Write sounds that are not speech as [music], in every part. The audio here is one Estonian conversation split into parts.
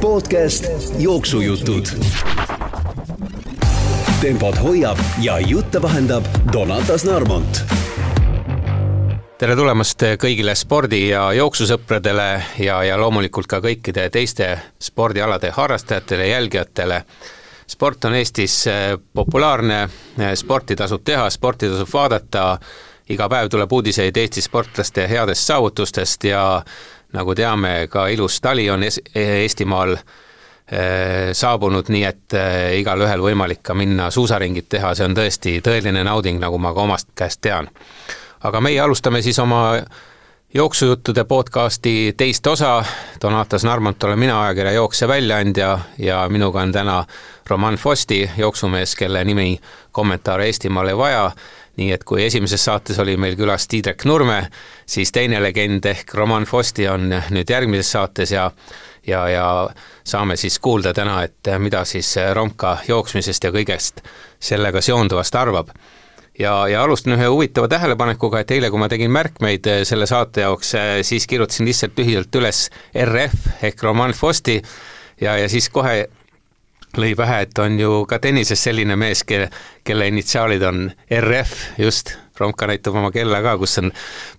podcast Jooksujutud. tempot hoiab ja jutte vahendab Donatas Narmont tere tulemast kõigile spordi- ja jooksusõpradele ja, ja loomulikult ka kõikide teiste spordialade harrastajatele, jälgijatele. sport on Eestis eh, populaarne, eh, sporti tasub teha, sporti tasub vaadata, iga päev tuleb uudiseid Eesti sportlaste headest saavutustest ja nagu teame, ka ilus tali on Eestimaal eh, saabunud, nii et igalühel võimalik ka minna suusaringit teha, see on tõesti tõeline nauding, nagu ma ka omast käest tean. Aga meie alustame siis oma jooksujuttude podcasti teist osa, Donatas Narmont olen mina, ajakirja Jooksja väljaandja ja minuga on täna Roman Fosti, jooksumees, kelle nimi kommentaare Eestimaal ei vaja, nii et kui esimeses saates oli meil külas Tiidrek Nurme, siis teine legend ehk Roman Fosti on nüüd järgmises saates ja ja, ja saame siis kuulda täna, et mida siis Romka jooksmisest ja kõigest sellega seonduvast arvab. Ja, ja alustan ühe huvitava tähelepanekuga, et eile, kui ma tegin märkmeid selle saate jaoks, siis kirjutasin lihtsalt lühidalt üles RF ehk Roman Fosti ja, ja siis kohe lõi pähe, et on ju ka tennises selline mees, kelle, kelle initsiaalid on RF, just, Romka näitab oma kella ka, kus on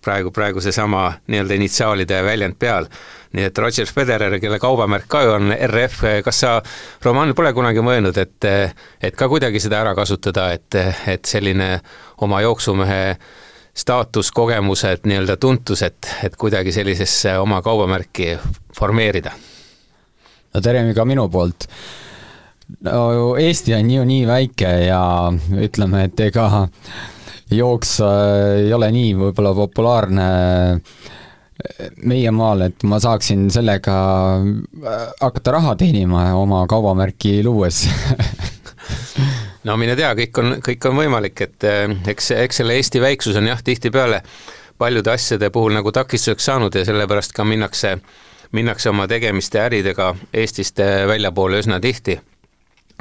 praegu, praegu seesama nii-öelda initsiaalide väljend peal nii et Roger Federer, kelle kaubamärk ka ju on RF, kas sa, Roman, pole kunagi mõelnud, et, et ka kuidagi seda ära kasutada, et, et selline oma jooksumehe staatus, kogemused, nii-öelda tuntus, et, et kuidagi sellisesse oma kaubamärki formeerida? no tere ka minu poolt. No Eesti on ju nii väike ja ütleme, et ega jooks ei ole nii võib-olla populaarne meie maal, et ma saaksin sellega äh, hakata raha teenima oma kaubamärki luues [laughs] no mine tea, kõik on, kõik on võimalik, et äh, eks, eks selle Eesti väiksus on jah, tihtipeale paljude asjade puhul nagu takistuseks saanud ja sellepärast ka minnakse, minnakse oma tegemiste äridega Eestist äh, väljapoole üsna tihti.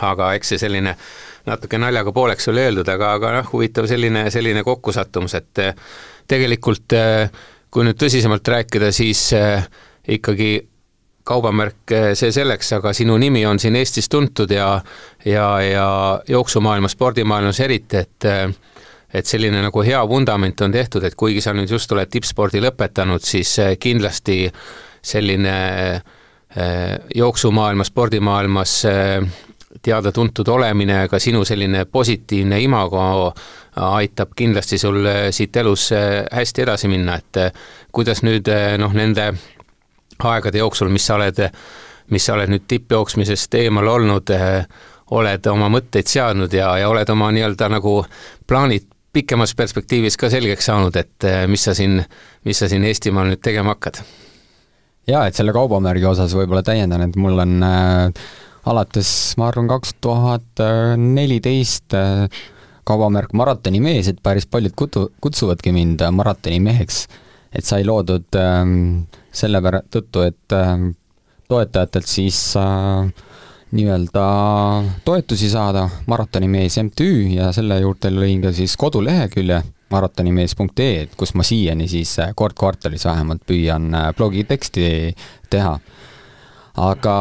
Aga eks see selline natuke naljaga pooleks oli öeldud, aga, aga noh, huvitav selline, selline kokkusattumus, et tegelikult äh, kui nüüd tõsisemalt rääkida, siis äh, ikkagi kaubamärk, see selleks, aga sinu nimi on siin Eestis tuntud ja ja, ja jooksumaailmas, spordimaailmas eriti, et et selline nagu hea vundament on tehtud, et kuigi sa nüüd just oled tippspordi lõpetanud, siis kindlasti selline jooksumaailmas, spordimaailmas teada-tuntud olemine, ka sinu selline positiivne imago aitab kindlasti sul siit elus äh, hästi edasi minna, et äh, kuidas nüüd noh, nende aegade jooksul, mis sa oled, mis sa oled nüüd tippjooksmisest eemal olnud, oled oma mõtteid seadnud ja, ja oled oma nii-öelda nagu plaanid pikemas perspektiivis ka selgeks saanud, et mis sa siin, mis sa siin Eestimaal nüüd tegema hakkad? jaa, et selle kaubamärgi osas võib-olla täiendan, et mul on äh, alates, ma arvan, kaks tuhat neliteist äh, kaubamärk maratonimees, et päris paljud kutu-, kutsuvadki mind äh, maratonimeheks. et sai loodud ähm, selle pära-, tõttu, et ähm, toetajatelt siis äh, nii-öelda toetusi saada, Maratonimees MTÜ ja selle juurde lõin ka siis kodulehekülje maratonimees.ee, kus ma siiani siis äh, kord kvartalis vähemalt püüan äh, blogiteksti teha aga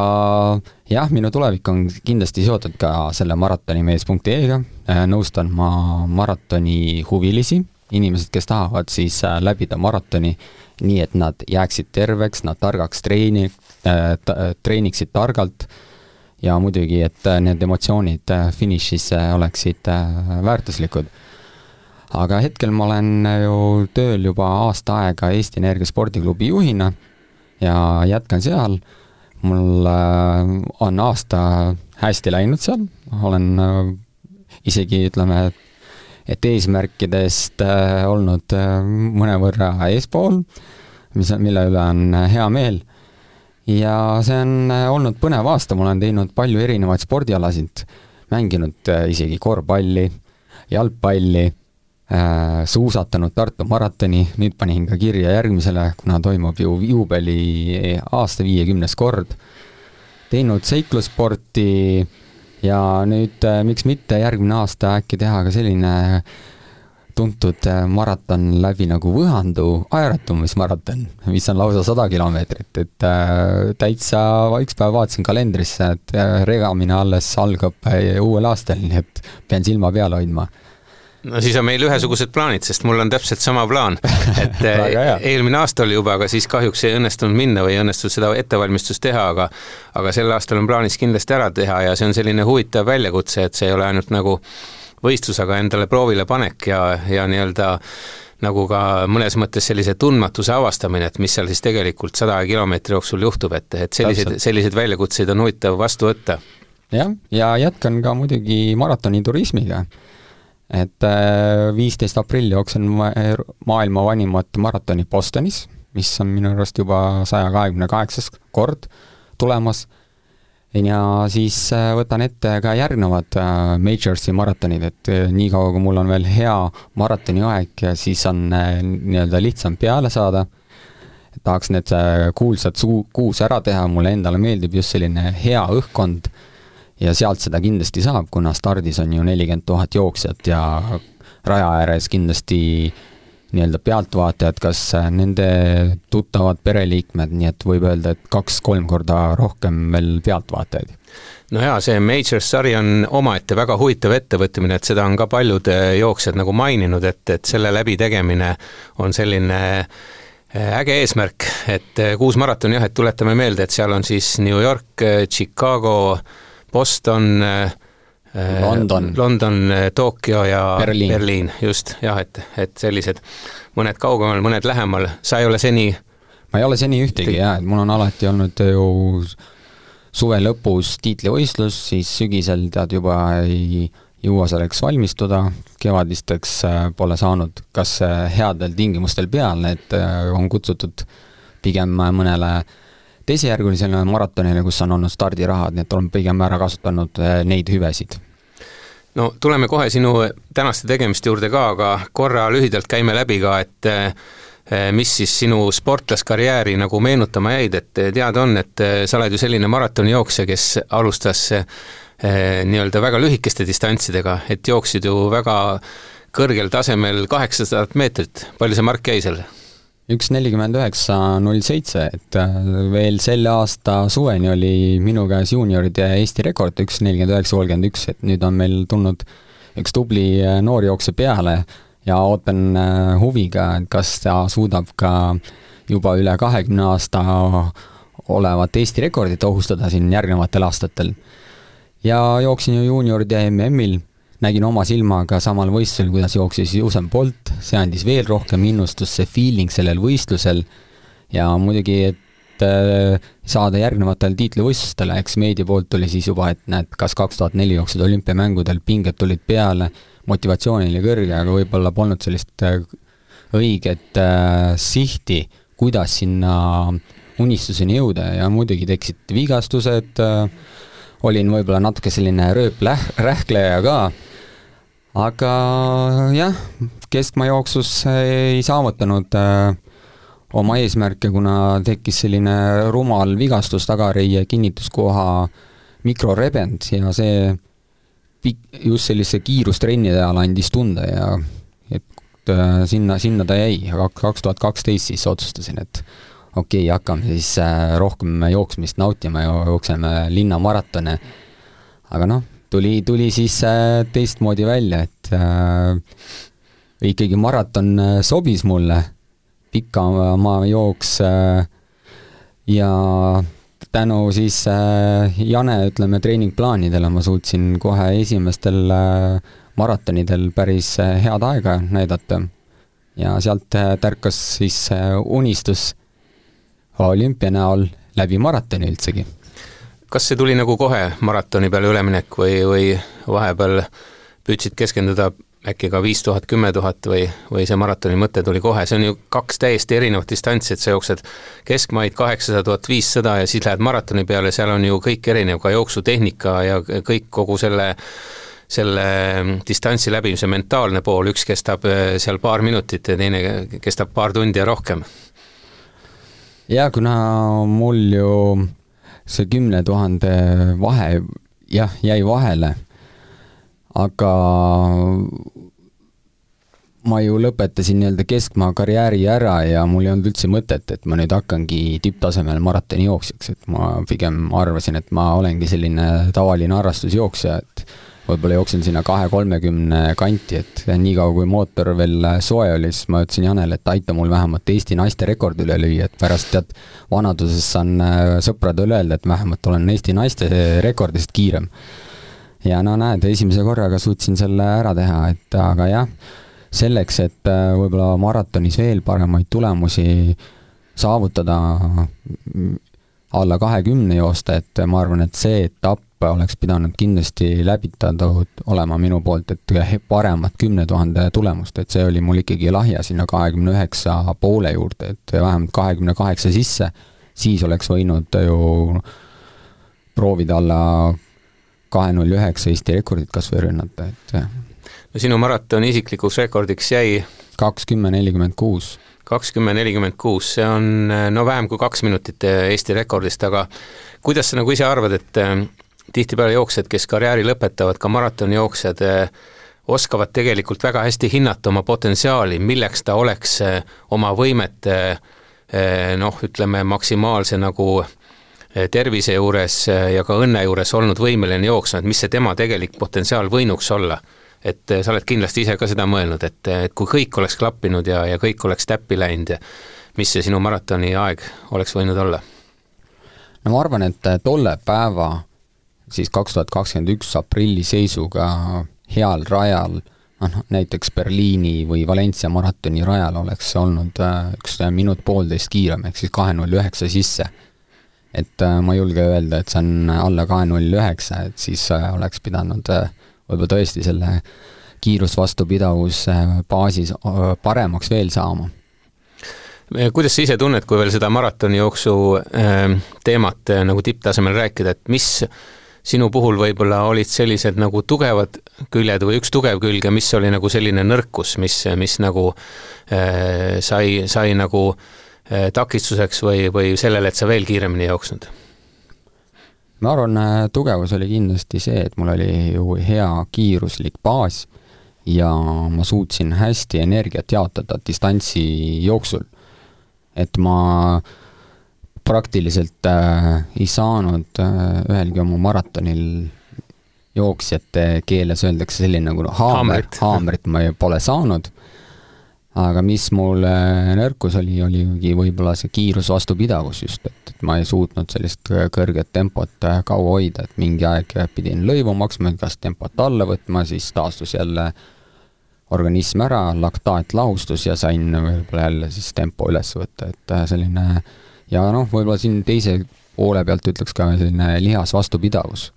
jah, minu tulevik on kindlasti seotud ka selle maratonimees.ee-ga, äh, nõustan ma maratoni huvilisi, inimesed, kes tahavad siis äh, läbida maratoni nii, et nad jääksid terveks, nad targaks treeni äh,, treeniksid targalt. Ja muidugi, et need emotsioonid finišis oleksid väärtuslikud. aga hetkel ma olen ju tööl juba aasta aega Eesti Energia spordiklubi juhina ja jätkan seal mul äh, on aasta hästi läinud seal, olen äh, isegi ütleme, et eesmärkidest äh, olnud mõnevõrra eespool, mis, mille üle on hea meel. ja see on olnud põnev aasta, ma olen teinud palju erinevaid spordialasid, mänginud isegi korvpalli, jalgpalli suusatanud Tartu maratoni, nüüd panin ka kirja järgmisele, kuna toimub ju juubeli aasta viiekümnes kord, teinud seiklussporti ja nüüd äh, miks mitte järgmine aasta äkki teha ka selline tuntud äh, maraton läbi nagu Võhandu aeratumismaraton, mis on lausa sada kilomeetrit, et äh, täitsa üks päev vaatasin kalendrisse, et äh, regamine alles algab uuel aastal, nii et pean silma peal hoidma no siis on meil ühesugused plaanid, sest mul on täpselt sama plaan, et [laughs] eelmine aasta oli juba, aga siis kahjuks ei õnnestunud minna või ei õnnestunud seda ettevalmistust teha, aga aga sel aastal on plaanis kindlasti ära teha ja see on selline huvitav väljakutse, et see ei ole ainult nagu võistlus, aga endale proovile panek ja, ja nii-öelda nagu ka mõnes mõttes sellise tundmatuse avastamine, et mis seal siis tegelikult sada kilomeetri jooksul juhtub, et, et selliseid, selliseid väljakutseid on huvitav vastu võtta. jah, ja jätkan ka muidugi maratoniturismiga. Et äh, viisteist aprilli jooksen maailma vanimat maratoni Bostonis, mis on minu arust juba saja kahekümne kaheksas kord tulemas. Ja siis äh, võtan ette ka järgnevad äh, Majorsi maratonid, et niikaua, kui mul on veel hea maratoniaeg, siis on nii-öelda lihtsam peale saada. tahaks need kuulsad suu-, kuus ära teha, mulle endale meeldib just selline hea õhkkond ja sealt seda kindlasti saab, kuna stardis on ju nelikümmend tuhat jooksjat ja raja ääres kindlasti nii-öelda pealtvaatajad, kas nende tuttavad pereliikmed, nii et võib öelda, et kaks-kolm korda rohkem veel pealtvaatajaid. No jaa, see Majors sari on omaette väga huvitav ettevõtmine, et seda on ka paljud äh, jooksjad nagu maininud, et, et selle läbitegemine on selline äh, äge eesmärk, et kuus maratoni jah, et tuletame meelde, et seal on siis New York, Chicago, Boston äh,, Äh, London. London, äh, Tokyo ja Berliin, Berliin, just, jah, et, et sellised, mõned kaugemal, mõned lähemal, sa ei ole seni ma ei ole seni ühtegi jaa, et mul on alati olnud ju suve lõpus tiitlivõistlus, siis sügisel tead juba ei jõua selleks valmistuda, kevadisteks äh, pole saanud kas headel tingimustel peale, et on kutsutud pigem mõnele teisejärgulisele maratonile, kus on olnud stardirahad, nii et olen pigem ära kasutanud eh, neid hüvesid no tuleme kohe sinu tänaste tegemiste juurde ka, aga korra lühidalt käime läbi ka, et eh, mis siis sinu sportlaskarjääri nagu meenutama jäid, et teada on, et eh, sa oled ju selline maratonijooksja, kes alustas nii-öelda väga lühikeste distantsidega, et jooksid ju väga kõrgel tasemel kaheksasadat meetrit, palju see mark jäi seal? Üks nelikümmend üheksa null seitse, et äh, veel selle aasta suveni oli minu käes juunioride Eesti rekord üks nelikümmend üheksa kolmkümmend üks, et nüüd on meil tulnud üks tubli äh, noor jooksja peale ja ootan äh, huviga, et kas ta suudab ka juba üle kahekümne aasta olevat Eesti rekordit ohustada siin järgnevatel aastatel. ja jooksin ju juunioride MM-il nägin oma silmaga samal võistlusel, kuidas jooksis Usain Bolt, see andis veel rohkem innustust, see feeling sellel võistlusel. Ja muidugi, et äh, saada järgnevatele tiitlivõistlustele, eks meedia poolt tuli siis juba, et näed, kas kaks tuhat neli jooksid olümpiamängudel, pinged tulid peale, motivatsioon oli kõrge, aga võib-olla polnud sellist äh, õiget äh, sihti, kuidas sinna unistuseni jõuda. Ja muidugi tekkisid vigastused äh,, olin võib-olla natuke selline rööprähkleja ka. Aga jah, keskmaa jooksus ei saavutanud äh, oma eesmärke, kuna tekkis selline rumal vigastus tagareie kinnituskoha mikrorebend ja see pik-, just sellise kiirustrennide ajal andis tunda ja et äh, sinna, sinna ta jäi, aga kaks tuhat kaksteist siis otsustasin, et okei okay,, hakkame siis äh, rohkem jooksmist nautima ja jookseme linnamaratone, aga noh, tuli, tuli siis äh, teistmoodi välja, et äh, ikkagi maraton äh, sobis mulle, pikamaa jooks äh, ja tänu siis äh, Jane, ütleme, treeningplaanidele ma suutsin kohe esimestel äh, maratonidel päris head aega näidata. ja sealt tärkas siis unistus olümpia näol läbi maratoni üldsegi kas see tuli nagu kohe maratoni peale üleminek või, või vahepeal püüdsid keskenduda äkki ka viis tuhat, kümme tuhat või, või see maratoni mõte tuli kohe, see on ju kaks täiesti erinevat distantsi, et sa jooksed keskmaid kaheksasada tuhat viissada ja siis lähed maratoni peale, seal on ju kõik erinev, ka jooksutehnika ja kõik kogu selle selle distantsi läbimise mentaalne pool, üks kestab äh, seal paar minutit ja teine kestab paar tundi ja rohkem. Jaa, kuna mul ju see kümne tuhande vahe jah, jäi vahele, aga ma ju lõpetasin nii-öelda keskmaa karjääri ära ja mul ei olnud üldse mõtet, et ma nüüd hakkangi tipptasemel maratonijooksjaks, et ma pigem arvasin, et ma olengi selline tavaline harrastusjooksja, et võib-olla jooksin sinna kahe-kolmekümne kanti, et niikaua kui mootor veel soe oli, siis ma ütlesin Janele, et aita mul vähemalt Eesti naiste rekord üle lüüa, et pärast tead, vanaduses saan äh, sõpradele öelda, et vähemalt olen Eesti naiste rekordist kiirem. ja no näed, esimese korraga suutsin selle ära teha, et aga jah, selleks, et äh, võib-olla maratonis veel paremaid tulemusi saavutada, alla kahekümne joosta, et ma arvan, et see etapp oleks pidanud kindlasti läbitatud olema minu poolt, et paremat kümne tuhande tulemust, et see oli mul ikkagi lahja sinna kahekümne üheksa poole juurde, et vähemalt kahekümne kaheksa sisse, siis oleks võinud ju proovida alla kahe null üheksa Eesti rekordit kas või rünnata, et no sinu maratoni isiklikuks rekordiks jäi kakskümmend nelikümmend kuus. kakskümmend nelikümmend kuus, see on no vähem kui kaks minutit Eesti rekordist, aga kuidas sa nagu ise arvad, et äh, tihtipeale jooksjad, kes karjääri lõpetavad, ka maratonijooksjad, äh, oskavad tegelikult väga hästi hinnata oma potentsiaali, milleks ta oleks äh, oma võimet noh, ütleme maksimaalse nagu tervise juures ja ka õnne juures olnud võimeline jooksma, et mis see tema tegelik potentsiaal võinuks olla et eh, sa oled kindlasti ise ka seda mõelnud, et, eh, et kui kõik oleks klappinud ja, ja kõik oleks täppi läinud ja mis see sinu maratoni aeg oleks võinud olla? no ma arvan, et eh, tolle päeva, siis kaks tuhat kakskümmend üks aprilli seisuga heal rajal, noh näiteks Berliini või Valencia maratoni rajal oleks olnud üks minut-poolteist kiirem, ehk siis kahe null üheksa sisse. et ma ei julge öelda, et see on alla kahe null üheksa, et siis oleks pidanud äh, võib-olla tõesti selle kiirusvastupidavuse baasis paremaks veel saama. kuidas sa ise tunned, kui veel seda maratonijooksu teemat nagu tipptasemel rääkida, et mis sinu puhul võib-olla olid sellised nagu tugevad küljed või üks tugev külg ja mis oli nagu selline nõrkus, mis, mis nagu äh, sai, sai nagu äh, takistuseks või, või sellele, et sa veel kiiremini jooksnud? ma arvan, äh, tugevus oli kindlasti see, et mul oli ju hea kiiruslik baas ja ma suutsin hästi energiat jaotada distantsi jooksul. et ma praktiliselt äh, ei saanud äh, ühelgi oma maratonil jooksjate keeles öeldakse selline nagu haamer, haamrit. [laughs] ma pole saanud. Aga mis mul nõrkus oli, oligi võib-olla see kiirusvastupidavus just, et, et ma ei suutnud sellist kõrget tempot kaua hoida, et mingi aeg pidin lõivu maksma, kas tempot alla võtma, siis taastus jälle organism ära, laktaat lahustus ja sain võib-olla jälle siis tempo üles võtta, et selline ja noh, võib-olla siin teise poole pealt ütleks ka selline lihasvastupidavus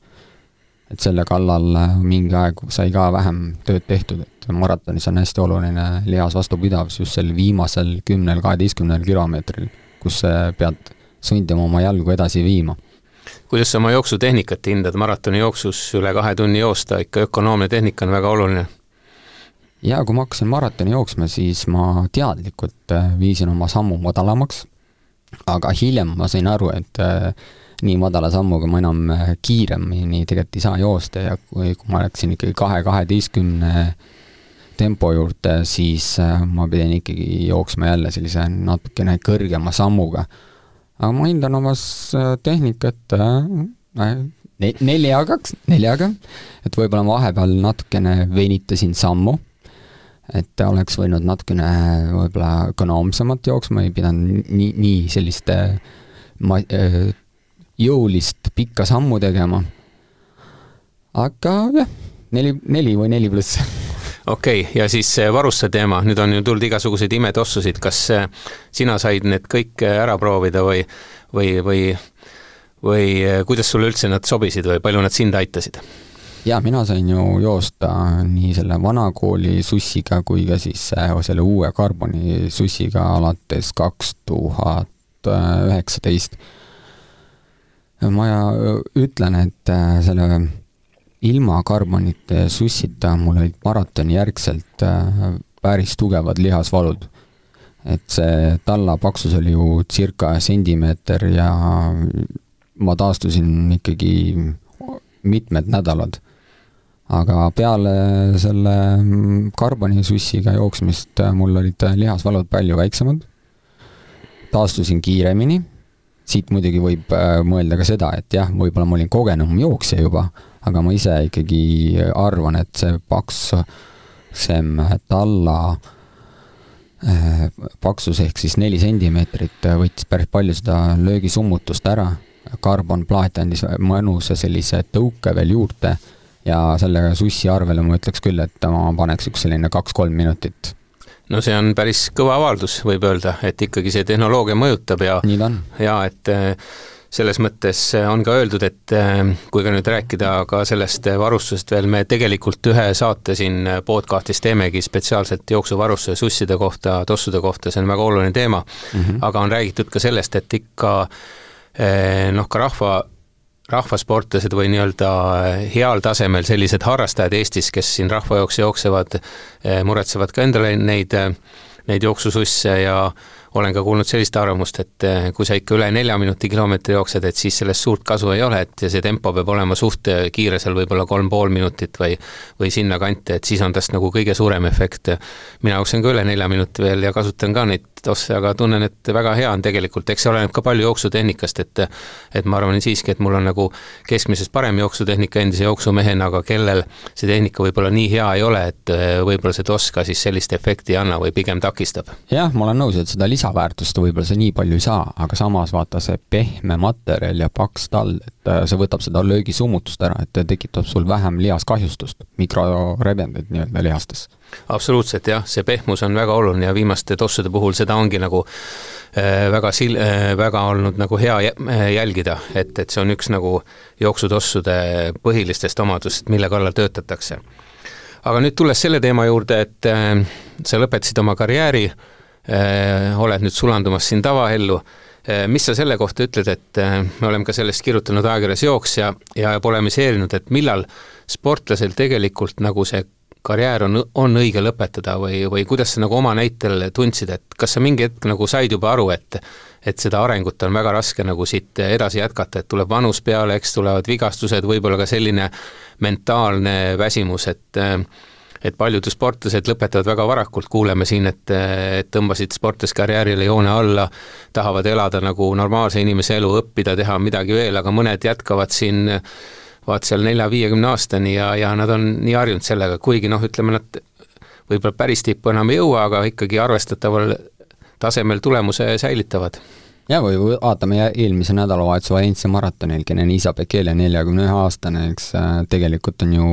et selle kallal mingi aeg sai ka vähem tööd tehtud, et maratonis on hästi oluline lihas vastupidavus just sel viimasel kümnel-kaheteistkümnel kilomeetril, kus pead sundima oma jalgu edasi viima. kuidas sa oma jooksutehnikat hindad, maratoni jooksus üle kahe tunni joosta, ikka ökonoomne tehnika on väga oluline? jaa, kui ma hakkasin maratoni jooksma, siis ma teadlikult viisin oma sammu madalamaks, aga hiljem ma sain aru, et nii madala sammuga ma enam äh, kiiremini tegelikult ei saa joosta ja kui, kui ma läksin ikkagi kahe kaheteistkümne tempo juurde, siis äh, ma pidin ikkagi jooksma jälle sellise natukene kõrgema sammuga. aga ma hindan oma äh, tehnikat ne-, neljaga, neljaga, et võib-olla ma vahepeal natukene venitasin sammu, et oleks võinud natukene võib-olla ökonoomsemalt jooksma, ei pidanud nii, nii selliste ma-, jõulist pikka sammu tegema. aga jah, neli, neli või neli pluss okei okay,, ja siis varuste teema, nüüd on ju tulnud igasuguseid imetossusid, kas äh, sina said need kõik äh, ära proovida või, või, või, või äh, kuidas sulle üldse nad sobisid või palju nad sind aitasid? Jaa, mina sain ju joosta nii selle vanakooli sussiga kui ka siis selle uue karboni sussiga alates kaks tuhat üheksateist ma ütlen, et äh, selle ilma karbonite sussita mul olid maratoni järgselt äh, päris tugevad lihasvalud. et see talla paksus oli ju circa sentimeeter ja ma taastusin ikkagi mitmed nädalad. Aga peale selle mm, karbonisussiga jooksmist äh, mul olid lihasvalud palju väiksemad, taastusin kiiremini, siit muidugi võib äh, mõelda ka seda, et jah, võib-olla ma olin kogenum jooksja juba, aga ma ise ikkagi arvan, et see paksem talla äh, paksus ehk siis neli sentimeetrit võttis päris palju seda löögisummutust ära, karbonplaat andis mõnusa sellise tõuke veel juurde ja selle sussi arvele ma ütleks küll, et ma paneks üks selline kaks-kolm minutit. no see on päris kõva avaldus, võib öelda, et ikkagi see tehnoloogia mõjutab ja ja et äh, selles mõttes on ka öeldud, et äh, kui ka nüüd rääkida ka sellest varustusest veel, me tegelikult ühe saate siin podcastis teemegi spetsiaalselt jooksuvarustuse susside kohta, tossude kohta, see on väga oluline teema mm, -hmm. aga on räägitud ka sellest, et ikka äh, noh, ka rahva rahvasportlased või nii-öelda heal tasemel sellised harrastajad Eestis, kes siin rahvajooksu jooksevad, eh, muretsevad ka endale neid, neid jooksususse ja olen ka kuulnud sellist arvamust, et eh, kui sa ikka üle nelja minuti kilomeetri jooksed, et siis sellest suurt kasu ei ole, et see tempo peab olema suht kiire, seal võib-olla kolm pool minutit või või sinnakanti, et siis on tast nagu kõige suurem efekt. mina jooksen ka üle nelja minuti veel ja kasutan ka neid tosse, aga tunnen, et väga hea on tegelikult, eks see oleneb ka palju jooksutehnikast, et et ma arvan siiski, et mul on nagu keskmisest parem jooksutehnika endise jooksumehena, aga kellel see tehnika võib-olla nii hea ei ole, et võib-olla see toss ka siis sellist efekti ei anna või pigem takistab. jah, ma olen nõus, et seda lisa lisaväärtust võib-olla sa nii palju ei saa, aga samas vaata see pehme materjal ja paks tall, et äh, see võtab seda löögisummutust ära, et tekitab sul vähem lihaskahjustust, mikrorebendeid nii-öelda lihastes. absoluutselt jah, see pehmus on väga oluline ja viimaste tossude puhul seda ongi nagu äh, väga sil-, äh, väga olnud nagu hea jälgida, et, et see on üks nagu jooksutossude põhilistest omadustest, mille kallal töötatakse. aga nüüd tulles selle teema juurde, et sa lõpetasid oma karjääri Äh, oled nüüd sulandumas siin tavaellu. Äh, mis sa selle kohta ütled, et äh, me oleme ka sellest kirjutanud ajakirjas Jooksja ja polemiseerinud, et millal sportlasel tegelikult nagu see karjäär on, on õige lõpetada või, või kuidas sa nagu oma näitel tundsid, et kas sa mingi hetk nagu said juba aru, et et seda arengut on väga raske nagu siit edasi jätkata, et tuleb vanus peale, eks tulevad vigastused, võib-olla ka selline mentaalne väsimus, et äh, et paljud sportlased lõpetavad väga varakult, kuuleme siin, et, et tõmbasid sportlaskarjäärile joone alla, tahavad elada nagu normaalse inimese elu, õppida, teha midagi veel, aga mõned jätkavad siin vaat seal nelja-viiekümne aastani ja, ja nad on nii harjunud sellega, kuigi noh, ütleme nad võib-olla päris tippu enam ei jõua, aga ikkagi arvestataval tasemel tulemuse säilitavad. Ja või vaatame eelmise nädalavahetuse Valencia maratonil, kelle Niisa Bekele, neljakümne ühe aastane, eks äh, tegelikult on ju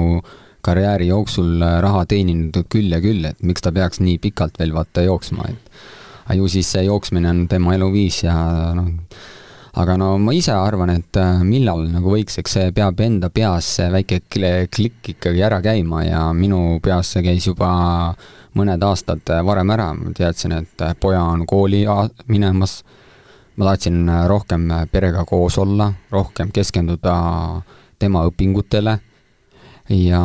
karjääri jooksul äh, raha teeninud küll ja küll, et miks ta peaks nii pikalt veel vaata jooksma, et ju siis see jooksmine on tema eluviis ja noh, aga no ma ise arvan, et äh, millal nagu võiks, eks see peab enda peas see väike klikk ikkagi ära käima ja minu peas see käis juba mõned aastad varem ära, ma teadsin, et poja on kooli minemas, ma tahtsin rohkem perega koos olla, rohkem keskenduda tema õpingutele ja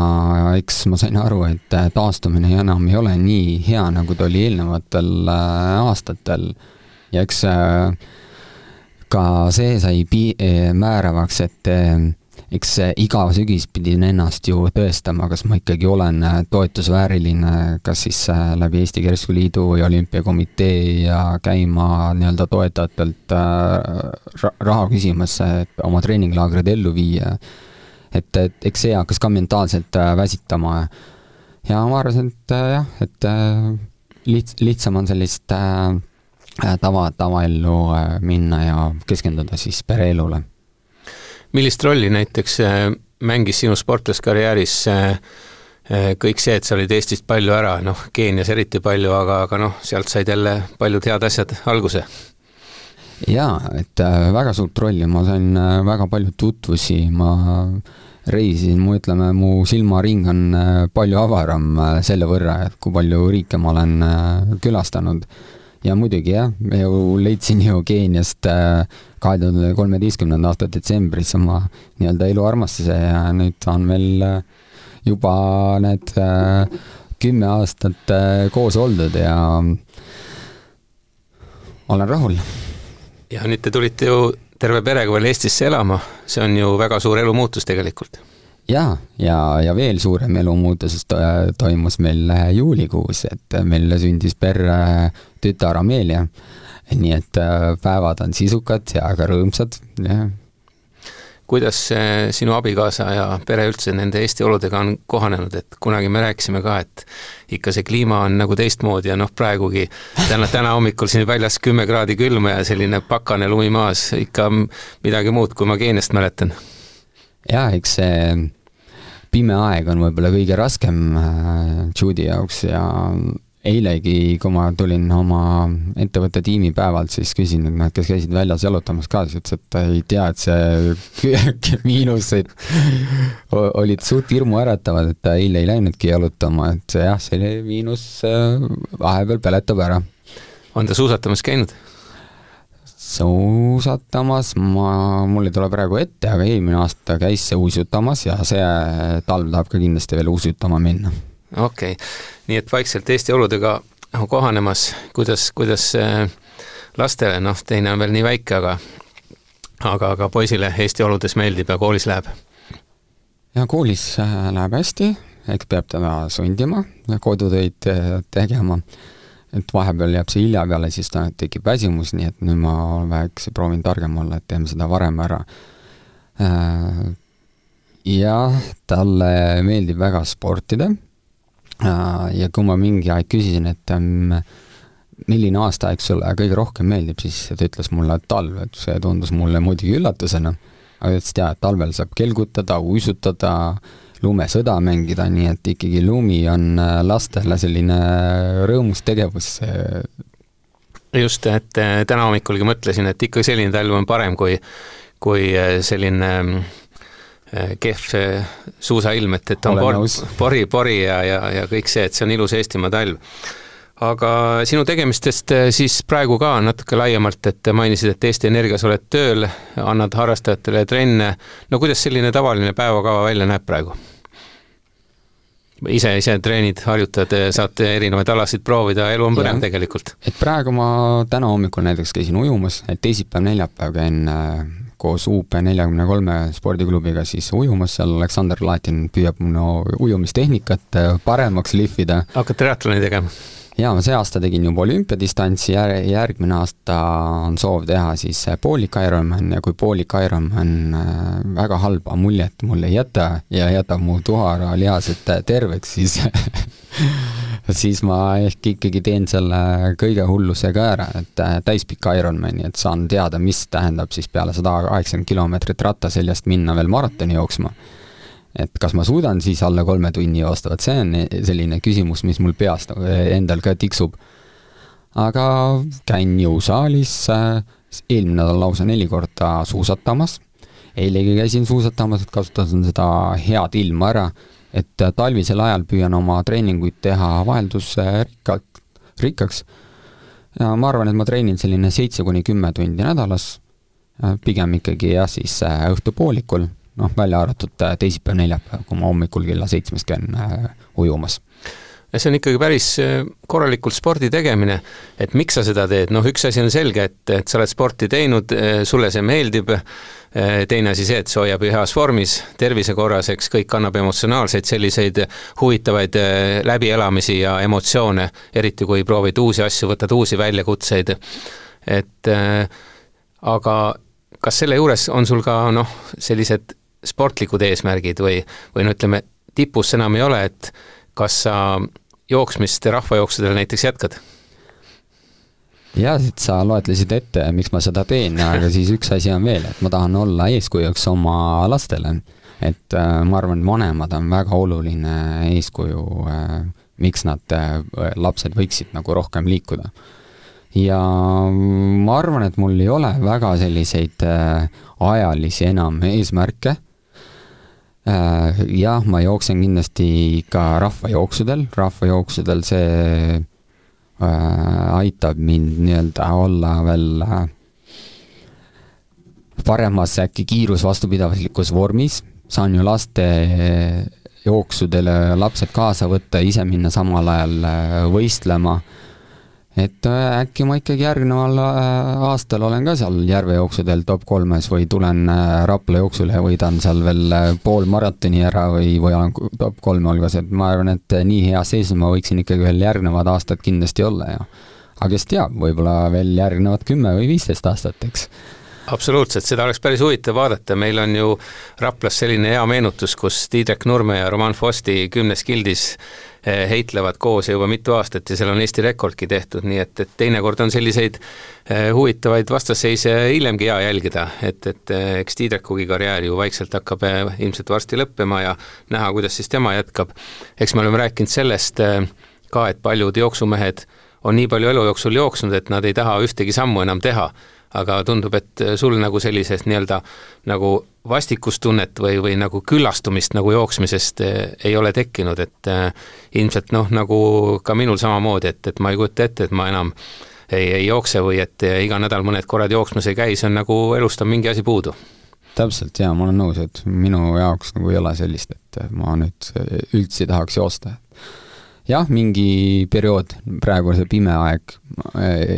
eks ma sain aru, et äh, taastumine enam ei ole nii hea, nagu ta oli eelnevatel äh, aastatel. Ja eks äh, ka see sai pi-, määravaks, et eks iga sügis pidin ennast ju tõestama, kas ma ikkagi olen toetusvääriline, kas siis läbi Eesti Kersuliidu ja Olümpiakomitee ja käima nii-öelda toetajatelt raha küsimas, et oma treeninglaagrid ellu viia et, et eks see hakkas ka mentaalselt äh, väsitama. ja ma arvasin, et äh, jah, et äh, liht-, lihtsam on sellist tava, tavaellu minna ja keskenduda siis pereelule. millist rolli näiteks mängis sinu sportlaskarjääris kõik see, et sa olid Eestist palju ära, noh, Keenias eriti palju, aga, aga noh, sealt said jälle paljud head asjad alguse jaa, et äh, väga suurt rolli, ma sain äh, väga palju tutvusi, ma reisisin, mu ütleme, mu silmaring on äh, palju avaram selle võrra, et kui palju riike ma olen külastanud. ja muidugi jah, ju leidsin [laughs] ju Keeniast kahe tuhande kolmeteistkümnenda aasta detsembris oma nii-öelda eluarmastuse ja nüüd on meil juba need kümme aastat koos oldud ja olen rahul ja nüüd te tulite ju terve perega veel Eestisse elama, see on ju väga suur elumuutus tegelikult. jaa, ja, ja, ja veel suurem elumuutus toimus meil juulikuus, et meil sündis perre tütar Amelia. nii et päevad on sisukad ja ka rõõmsad, jah kuidas sinu abikaasa ja pere üldse nende Eesti oludega on kohanenud, et kunagi me rääkisime ka, et ikka see kliima on nagu teistmoodi ja noh, praegugi täna, täna hommikul siin väljas kümme kraadi külma ja selline pakane lumi maas, ikka midagi muud, kui ma Keeniast mäletan. jaa, eks see pime aeg on võib-olla kõige raskem äh, Judy jaoks ja eilegi, kui ma tulin oma ettevõtte tiimipäevalt, siis küsisin, et noh, et kes käisid väljas jalutamas ka, siis ütles, et ta ei tea, et see [laughs] miinused olid suht hirmuäratavad, et ta eile ei läinudki jalutama, et jah, see miinus äh, vahepeal peletab ära. on ta suusatamas käinud? suusatamas ma, mul ei tule praegu ette, aga eelmine aasta käis see uisutamas ja see talv tahab ka kindlasti veel uisutama minna okei okay., nii et vaikselt Eesti oludega kohanemas, kuidas, kuidas äh, lastele, noh, teine on veel nii väike, aga aga, aga poisile Eesti oludes meeldib ja koolis läheb? ja koolis äh, läheb hästi, eks peab teda sundima kodutöid äh, tegema, et vahepeal jääb see hilja peale, siis ta tekib väsimus, nii et nüüd ma vähekese proovin targem olla, et teeme seda varem ära. jah, talle meeldib väga sportida ja kui ma mingi aeg küsisin, et ähm, milline aastaaeg sulle kõige rohkem meeldib, siis ta ütles mulle, et talv, et see tundus mulle muidugi üllatusena, aga ütles, et jaa, et talvel saab kelgutada, uisutada, lumesõda mängida, nii et ikkagi lumi on äh, lastele selline rõõmus tegevus. just, et äh, täna hommikulgi mõtlesin, et ikka selline talv on parem kui, kui selline äh, Äh, kehv äh, suusailm, et, et on por, pori, pori ja, ja, ja kõik see, et see on ilus Eestimaa talv. aga sinu tegemistest äh, siis praegu ka natuke laiemalt, et mainisid, et Eesti Energias oled tööl, annad harrastajatele trenne, no kuidas selline tavaline päevakava välja näeb praegu? ise, ise treenid, harjutad, saate erinevaid alasid proovida, elu on põnev tegelikult. et praegu ma täna hommikul näiteks käisin ujumas, et teisipäev, neljapäev käin koos UP neljakümne kolme spordiklubiga siis ujumas, seal Aleksander Latin püüab minu ujumistehnikat äh, paremaks lihvida. hakkad triatloni tegema? jaa, ma see aasta tegin juba olümpiadistantsi, järgmine aasta on soov teha siis äh, poolik Ironman ja kui poolik Ironman äh, väga halba muljet mulle ei jäta ja jätab mu tuharalihased terveks, siis [laughs] siis ma ehk ikkagi teen selle kõige hulluse ka ära, et äh, täispika Ironmani, et saan teada, mis tähendab siis peale sada kaheksakümmend kilomeetrit ratta seljast minna veel maratoni jooksma. et kas ma suudan siis alla kolme tunni joosta, vot see on selline küsimus, mis mul peas nagu endal ka tiksub. aga käin jõusaalis, äh, eelmine nädal lausa neli korda suusatamas, eilegi käisin suusatamas, et kasutasin seda head ilma ära et äh, talvisel ajal püüan oma treeninguid teha vaheldusrikkalt, rikkaks. ja ma arvan, et ma treenin selline seitse kuni kümme tundi nädalas, äh, pigem ikkagi jah, siis äh, õhtupoolikul, noh, välja arvatud teisipäev, neljapäev, kui ma hommikul kella seitsmest käin ujumas ja see on ikkagi päris korralikult spordi tegemine, et miks sa seda teed, noh üks asi on selge, et, et sa oled sporti teinud, sulle see meeldib, Äh, teine asi see, et see hoiab heas vormis, tervise korras, eks kõik annab emotsionaalseid selliseid huvitavaid äh, läbielamisi ja emotsioone, eriti kui proovid uusi asju, võtad uusi väljakutseid, et äh, aga kas selle juures on sul ka noh, sellised sportlikud eesmärgid või, või no ütleme, tipus enam ei ole, et kas sa jooksmist rahvajooksudel näiteks jätkad? jah, siit sa loetlesid ette, miks ma seda teen, aga siis üks asi on veel, et ma tahan olla eeskujuks oma lastele. et äh, ma arvan, et vanemad on väga oluline eeskuju äh,, miks nad äh,, lapsed võiksid nagu rohkem liikuda. ja ma arvan, et mul ei ole väga selliseid ajalisi enam eesmärke. Jah, ma jooksen kindlasti ka rahvajooksudel, rahvajooksudel see Äh, aitab mind nii-öelda olla veel äh, paremas äkki kiirusvastupidavuslikus vormis, saan ju laste jooksudele lapsed kaasa võtta, ise minna samal ajal äh, võistlema et äh, äkki ma ikkagi järgneval äh, aastal olen ka seal järvejooksudel top kolmes või tulen äh, Rapla jooksule ja võidan seal veel pool maratoni ära või, või olen top kolme hulgas, et ma arvan, et nii heas seisus ma võiksin ikkagi veel järgnevad aastad kindlasti olla ja aga kes teab, võib-olla veel järgnevad kümme või viisteist aastat, eks. Absoluutselt, seda oleks päris huvitav vaadata, meil on ju Raplas selline hea meenutus, kus Tiidrek Nurme ja Roman Fosti kümnes gildis heitlevad koos juba mitu aastat ja seal on Eesti rekordki tehtud, nii et, et teinekord on selliseid eh, huvitavaid vastasseise hiljemgi hea jälgida, et, et eh, eks Tiidrekugi karjäär ju vaikselt hakkab ilmselt varsti lõppema ja näha, kuidas siis tema jätkab. eks me oleme rääkinud sellest ka, et paljud jooksumehed on nii palju elu jooksul jooksnud, et nad ei taha ühtegi sammu enam teha aga tundub, et sul nagu sellisest nii-öelda nagu vastikustunnet või, või nagu küllastumist nagu jooksmisest eh, ei ole tekkinud, et äh, ilmselt noh, nagu ka minul samamoodi, et, et ma ei kujuta ette, et ma enam ei, ei jookse või et eh, iga nädal mõned korrad jooksmas ei käi, see on nagu elust on mingi asi puudu täpselt jaa, ma olen nõus, et minu jaoks nagu ei ole sellist, et ma nüüd üldse ei tahaks joosta. jah, mingi periood, praegu see pime aeg,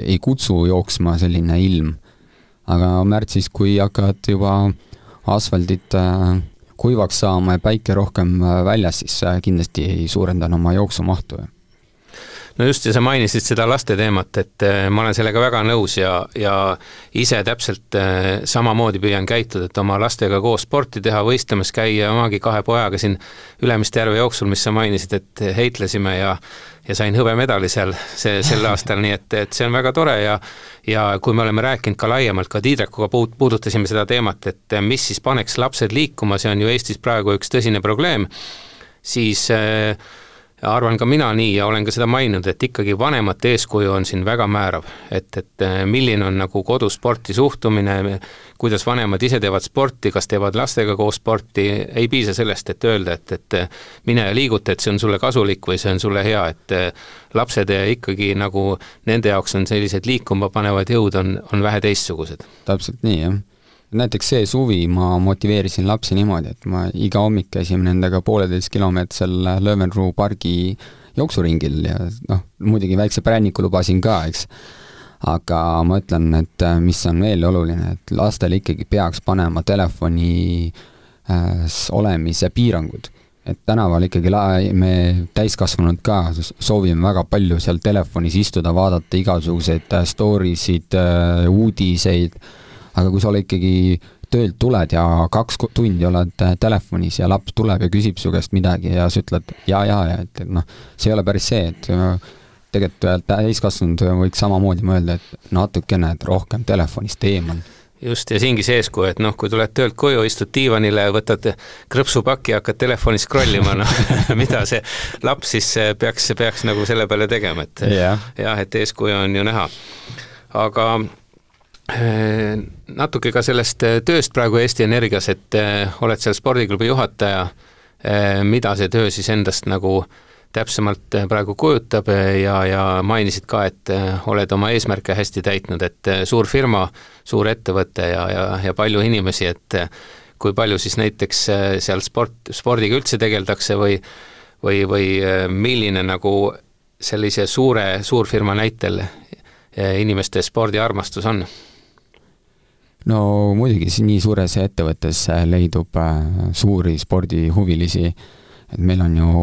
ei kutsu jooksma selline ilm aga märtsis, kui hakkavad juba asfaldid äh, kuivaks saama ja päike rohkem äh, väljas, siis kindlasti suurendan oma jooksumahtu no just, ja sa mainisid seda laste teemat, et äh, ma olen sellega väga nõus ja, ja ise täpselt samamoodi püüan käituda, et oma lastega koos sporti teha, võistlemas käia, omagi kahe pojaga siin Ülemiste järve jooksul, mis sa mainisid, et heitlesime ja ja sain hõbemedali seal see, sel [laughs] aastal, nii et, et see on väga tore ja ja kui me oleme rääkinud ka laiemalt, ka Tiidrekuga puut-, puudutasime seda teemat, et mis siis paneks lapsed liikuma, see on ju Eestis praegu üks tõsine probleem, siis äh, arvan ka mina nii ja olen ka seda maininud, et ikkagi vanemate eeskuju on siin väga määrav. et, et äh, milline on nagu kodusporti suhtumine, kuidas vanemad ise teevad sporti, kas teevad lastega koos sporti, ei piisa sellest, et öelda, et, et äh, mine ja liiguta, et see on sulle kasulik või see on sulle hea, et äh, lapsed ikkagi nagu, nende jaoks on sellised liikuma panevad jõud on, on vähe teistsugused. täpselt nii, jah näiteks see suvi ma motiveerisin lapsi niimoodi, et ma iga hommik käisime nendega pooleteistkilomeetrisel Löwenruu pargi jooksuringil ja noh, muidugi väikse pränniku lubasin ka, eks. aga ma ütlen, et äh, mis on veel oluline, et lastele ikkagi peaks panema telefoni äh, olemise piirangud. et tänaval ikkagi la-, me täiskasvanud ka soovime väga palju seal telefonis istuda, vaadata igasuguseid äh, story sid uudiseid aga kui sa oled ikkagi töölt tuled ja kaks tundi oled äh, telefonis ja laps tuleb ja küsib su käest midagi ja sa ütled ja, ja, ja et, noh, see ei ole päris see, et äh, tegelikult äh, täiskasvanud võiks samamoodi mõelda, et natukene, et rohkem telefonist eemal just, ja siingi see eeskuju, et noh, kui tuled töölt koju, istud diivanile, võtad krõpsupaki ja hakkad telefoni scroll ima, noh [laughs] mida see laps siis peaks, peaks nagu selle peale tegema, et jah, et eeskuju on ju näha. aga natuke ka sellest äh, tööst praegu Eesti Energias, et äh, oled seal spordiklubi juhataja, mida see töö siis endast nagu täpsemalt praegu kujutab ja, ja mainisid ka, et oled oma eesmärke hästi täitnud, et suur firma, suur ettevõte ja, ja, ja palju inimesi, et kui palju siis näiteks seal sport, spordiga üldse tegeldakse või või, või milline nagu sellise suure suurfirma näitel inimeste spordiarmastus on? No muidugi, nii suures ettevõttes leidub äh, suuri spordihuvilisi, et meil on ju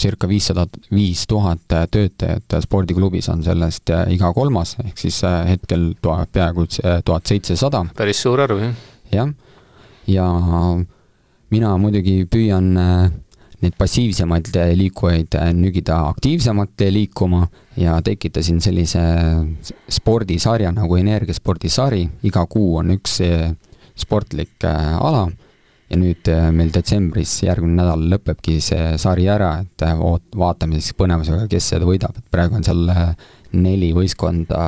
circa viissada, viis tuhat töötajat spordiklubis on sellest äh, iga kolmas, ehk siis äh, hetkel tuhat, peaaegu tuhat seitsesada. päris suur arv, jah. jah, ja mina muidugi püüan neid passiivsemaid liikujaid nügida aktiivsemalt liikuma ja tekitasin sellise spordisarja nagu energiaspordisari, iga kuu on üks sportlik äh, ala. Ja nüüd äh, meil detsembris, järgmine nädal lõpebki see sari ära, et äh, oot-, vaatame siis põnevusega, kes seda võidab, et praegu on seal neli võistkonda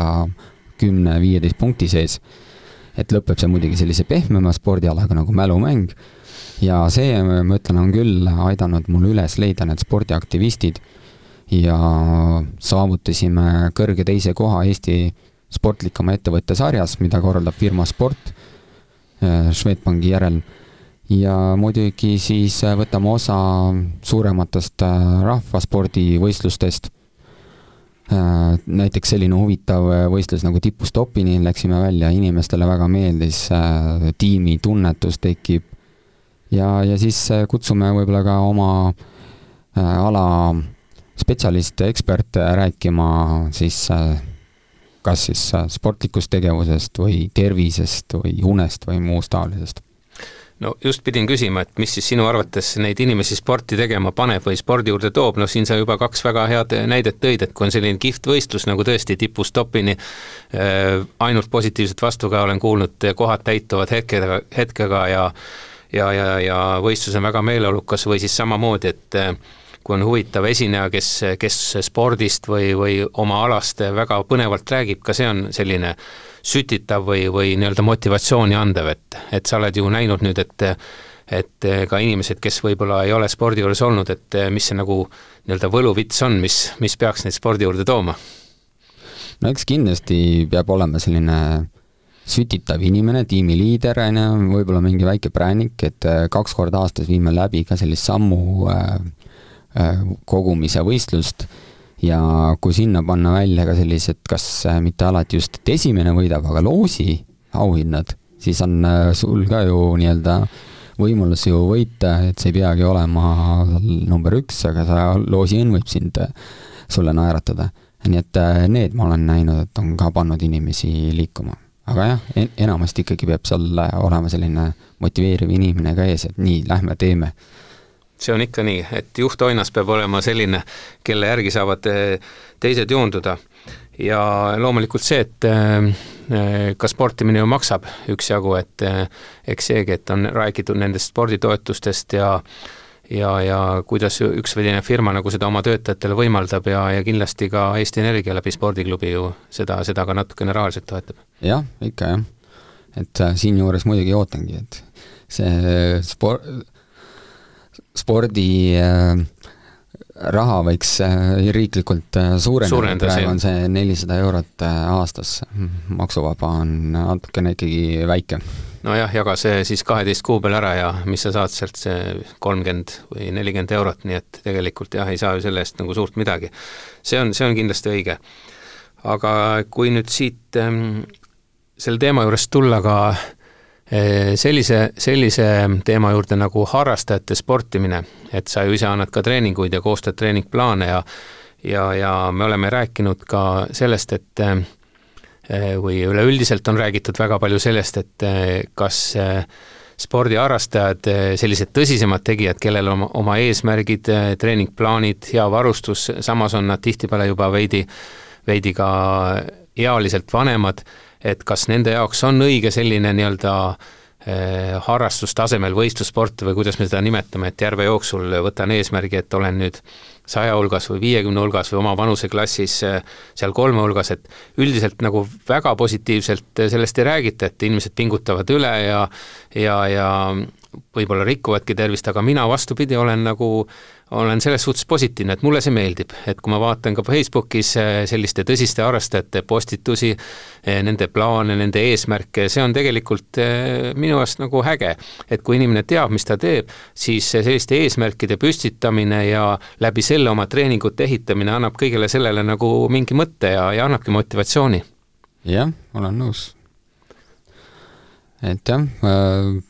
kümne-viieteist punkti sees. et lõpeb see muidugi sellise pehmema spordialaga nagu mälumäng ja see, ma ütlen, on küll aidanud mul üles leida need spordiaktivistid ja saavutasime kõrge teise koha Eesti sportlikuma ettevõtte sarjas, mida korraldab firma Sport äh, Swedbanki järel. ja muidugi siis võtame osa suurematest äh, rahvaspordivõistlustest. näiteks selline huvitav võistlus nagu tipustopini läksime välja, inimestele väga meeldis, tiimitunnetus tekib ja, ja siis kutsume võib-olla ka oma ala spetsialiste, eksperte rääkima siis kas siis sportlikust tegevusest või tervisest või unest või muust taolisest. No just pidin küsima, et mis siis sinu arvates neid inimesi sporti tegema paneb või spordi juurde toob, noh siin sa juba kaks väga head näidet tõid, et kui on selline kihvt võistlus nagu tõesti tipust topini äh,, ainult positiivset vastu ka olen kuulnud, kohad täituvad hetkega, hetkega ja ja, ja, ja võistlus on väga meeleolukas või siis samamoodi, et äh, kui on huvitav esineja, kes, kes spordist või, või oma alast väga põnevalt räägib, ka see on selline sütitav või, või nii-öelda motivatsiooni andev, et, et sa oled ju näinud nüüd, et et ka inimesed, kes võib-olla ei ole spordi juures olnud, et mis see nagu nii-öelda võluvits on, mis, mis peaks neid spordi juurde tooma? no eks kindlasti peab olema selline sütitav inimene, tiimiliider, on ju, võib-olla mingi väike präänik, et kaks korda aastas viime läbi ka sellist sammu äh, äh, kogumise võistlust ja kui sinna panna välja ka sellised, kas äh, mitte alati just, et esimene võidab, aga loosi auhinnad, siis on äh, sul ka ju nii-öelda võimalus ju võita, et see ei peagi olema number üks, aga sa, loosiõnn võib sind, äh, sulle naeratada. nii et need ma olen näinud, et on ka pannud inimesi liikuma. Aga jah, enamasti ikkagi peab seal olema selline motiveeriv inimene ka ees, et nii, lähme teeme see on ikka nii, et juhtoinas peab olema selline, kelle järgi saavad eh, teised joonduda. ja loomulikult see, et eh, ka sportimine ju maksab üksjagu, et eh, eks seegi, et on räägitud nendest sporditoetustest ja ja, ja kuidas üks või teine firma nagu seda oma töötajatele võimaldab ja, ja kindlasti ka Eesti Energia läbi spordiklubi ju seda, seda ka natukene rahaliselt toetab. jah, ikka jah. et siinjuures muidugi ootangi, et see sport, spordi äh, raha võiks äh, riiklikult äh, suureneda, praegu on see nelisada eurot aastas, maksuvaba on natukene ikkagi väike. Nojah, jaga see siis kaheteist kuu peale ära ja mis sa saad sealt, see kolmkümmend või nelikümmend eurot, nii et tegelikult jah, ei saa ju selle eest nagu suurt midagi. see on, see on kindlasti õige. aga kui nüüd siit ähm, selle teema juurest tulla ka Eh, sellise, sellise teema juurde nagu harrastajate sportimine, et sa ju ise annad ka treeninguid ja koostad treeningplaane ja ja, ja me oleme rääkinud ka sellest, et eh, või üleüldiselt on räägitud väga palju sellest, et eh, kas spordiharrastajad, sellised tõsisemad tegijad, kellel on oma eesmärgid, treeningplaanid, hea varustus, samas on nad tihtipeale juba veidi, veidi ka ealiselt vanemad et kas nende jaoks on õige selline nii-öelda harrastustasemel võistlussport või kuidas me seda nimetame, et järve jooksul võtan eesmärgi, et olen nüüd saja hulgas või viiekümne hulgas või oma vanuseklassis eh, seal kolme hulgas, et üldiselt nagu väga positiivselt sellest ei räägita, et inimesed pingutavad üle ja ja, ja võib-olla rikuvadki tervist, aga mina vastupidi, olen nagu olen selles suhtes positiivne, et mulle see meeldib, et kui ma vaatan ka Facebookis eh, selliste tõsiste harrastajate postitusi, eh, nende plaane, nende eesmärke, see on tegelikult eh, minu arust nagu äge. et kui inimene teab, mis ta teeb, siis selliste eesmärkide püstitamine ja läbi selle oma treeningute ehitamine annab kõigele sellele nagu mingi mõtte ja, ja annabki motivatsiooni. jah, olen nõus. et jah äh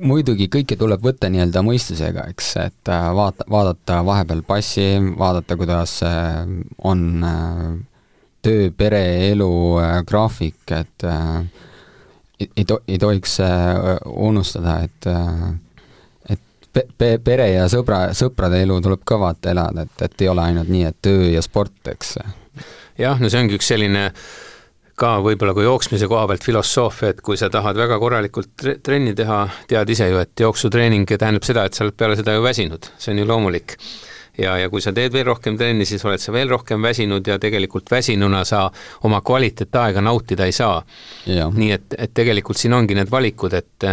muidugi kõike tuleb võtta nii-öelda mõistusega, eks, et äh, vaata, vaadata vahepeal passi, vaadata, kuidas äh, on äh, töö, pere, elu graafik, et ei to-, ei tohiks unustada, et et pe-, pe-, pere ja sõbra, sõprade elu tuleb ka vaata elada, et, et ei ole ainult nii, et töö ja sport, eks. jah, no see ongi üks selline äh, ka võib-olla kui jooksmise koha pealt filosoofia, et kui sa tahad väga korralikult tre trenni teha, tead ise ju, et jooksutreening tähendab seda, et sa oled peale seda ju väsinud, see on ju loomulik. ja, ja kui sa teed veel rohkem trenni, siis oled sa veel rohkem väsinud ja tegelikult väsinuna sa oma kvaliteetaega nautida ei saa. nii et, et tegelikult siin ongi need valikud, et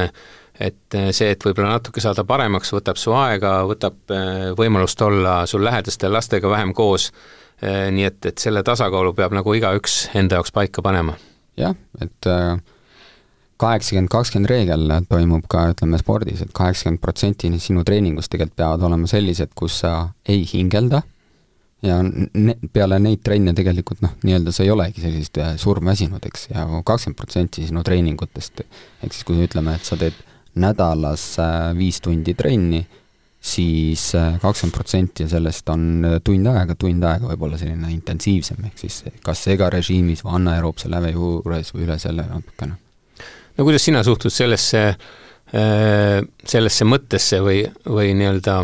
et see, et võib-olla natuke saada paremaks, võtab su aega, võtab eh, võimalust olla sul lähedaste lastega vähem koos nii et, et selle tasakaalu peab nagu igaüks enda jaoks paika panema. jah, et äh, kaheksakümmend, kakskümmend reegel toimub ka, ütleme, spordis et, et kaheksakümmend protsenti sinu treeningust tegelikult peavad olema sellised, kus sa ei hingelda ja ne-, peale neid trenne tegelikult noh, nii-öelda sa ei olegi sellisest äh, surmväsinud, eks, ja kakskümmend protsenti sinu treeningutest, ehk siis kui ütleme, et sa teed nädalas äh, viis tundi trenni, siis äh, kakskümmend protsenti sellest on tund aega, tund aega võib olla selline intensiivsem, ehk siis kas segarežiimis või anaeroobse läve juures või üle selle natukene. no kuidas sina suhtud sellesse, sellesse mõttesse või, või nii-öelda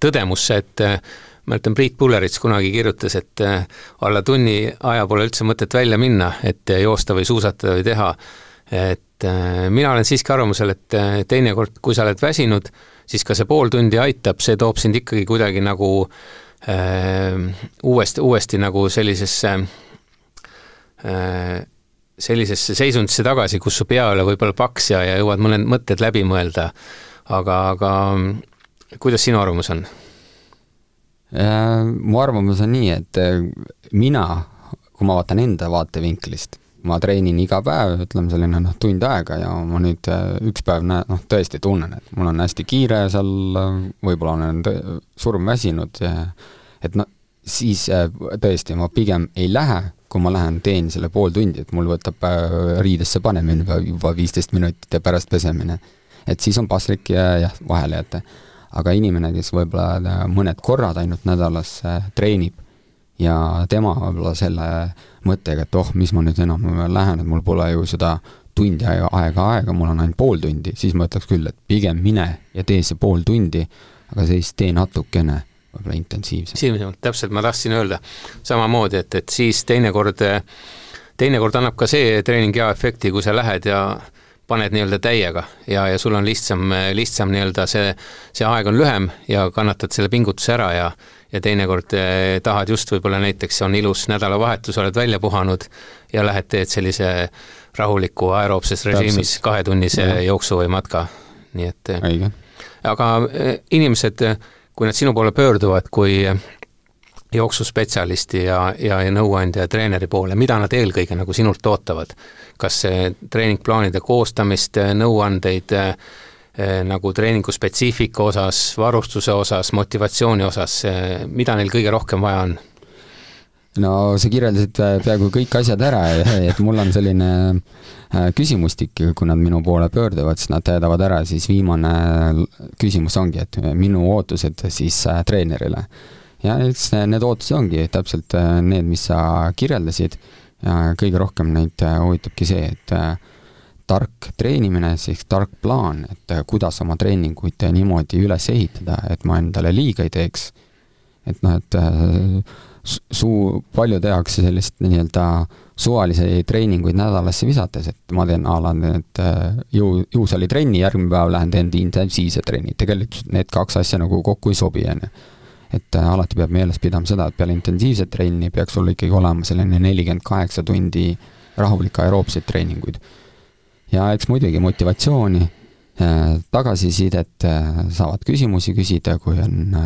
tõdemusse, et mäletan, Priit Pullerits kunagi kirjutas, et äh, alla tunni aja pole üldse mõtet välja minna, et äh, joosta või suusatada või teha. et äh, mina olen siiski arvamusel, et teinekord, kui sa oled väsinud, siis ka see pool tundi aitab, see toob sind ikkagi kuidagi nagu äh, uuesti, uuesti nagu sellisesse äh, sellisesse seisundisse tagasi, kus su pea ei ole võib-olla paks ja, ja jõuad mõned mõtted läbi mõelda. aga, aga kuidas sinu arvamus on? Äh, mu arvamus on nii, et äh, mina, kui ma vaatan enda vaatevinklist, ma treenin iga päev, ütleme selline noh, tund aega ja ma nüüd äh, üks päev näe-, noh, tõesti tunnen, et mul on hästi kiire seal, võib-olla olen surmväsinud et noh, siis tõesti ma pigem ei lähe, kui ma lähen teen selle pool tundi, et mul võtab riidesse panemine juba viisteist minutit ja pärast pesemine. et siis on paslik ja jah, vahele jätta aga inimene, kes võib-olla mõned korrad ainult nädalas äh, treenib ja tema võib-olla selle mõttega, et oh, mis ma nüüd enam lähen, et mul pole ju seda tundi aega, aega, mul on ainult pool tundi, siis ma ütleks küll, et pigem mine ja tee see pool tundi, aga siis tee natukene võib-olla intensiivsemalt. intensiivsemalt, täpselt, ma tahtsin öelda samamoodi, et, et siis teinekord, teinekord annab ka see treening hea efekti, kui sa lähed ja paned nii-öelda täiega ja, ja sul on lihtsam, lihtsam nii-öelda see, see aeg on lühem ja kannatad selle pingutuse ära ja ja teinekord eh, tahad just võib-olla näiteks on ilus nädalavahetus, oled välja puhanud ja lähed, teed sellise rahuliku aeroobses režiimis kahetunnise jooksu või matka, nii et eh, Õige. aga eh, inimesed, kui nad sinu poole pöörduvad, kui jooksuspetsialisti ja, ja, ja nõuandja ja treeneri poole, mida nad eelkõige nagu sinult ootavad? kas treeningplaanide koostamist, nõuandeid eh, nagu treeningu spetsiifika osas, varustuse osas, motivatsiooni osas, eh, mida neil kõige rohkem vaja on? no sa kirjeldasid peaaegu kõik asjad ära, [laughs] et mul on selline küsimustik, kui nad minu poole pöörduvad, siis nad täidavad ära, siis viimane küsimus ongi, et minu ootused siis treenerile ja eks need ootused ongi täpselt äh, need, mis sa kirjeldasid ja kõige rohkem neid äh, huvitabki see, et äh, tark treenimine, siis tark plaan, et kuidas oma treeninguid niimoodi üles ehitada, et ma endale liiga ei teeks. et noh, et suu, palju tehakse sellist nii-öelda suvalisi treeninguid nädalasse visates, et ma teen a la need jõu, jõusaaalitrenni, järgmine päev lähen teen intensiivse trenni, tegelikult need kaks asja nagu kokku ei sobi, on ju et äh, alati peab meeles pidama seda, et peale intensiivset trenni peaks sul ikkagi olema selline nelikümmend kaheksa tundi rahulikke aeroobseid treeninguid. Ja eks muidugi motivatsiooni, äh, tagasisidet, äh, saavad küsimusi küsida, kui on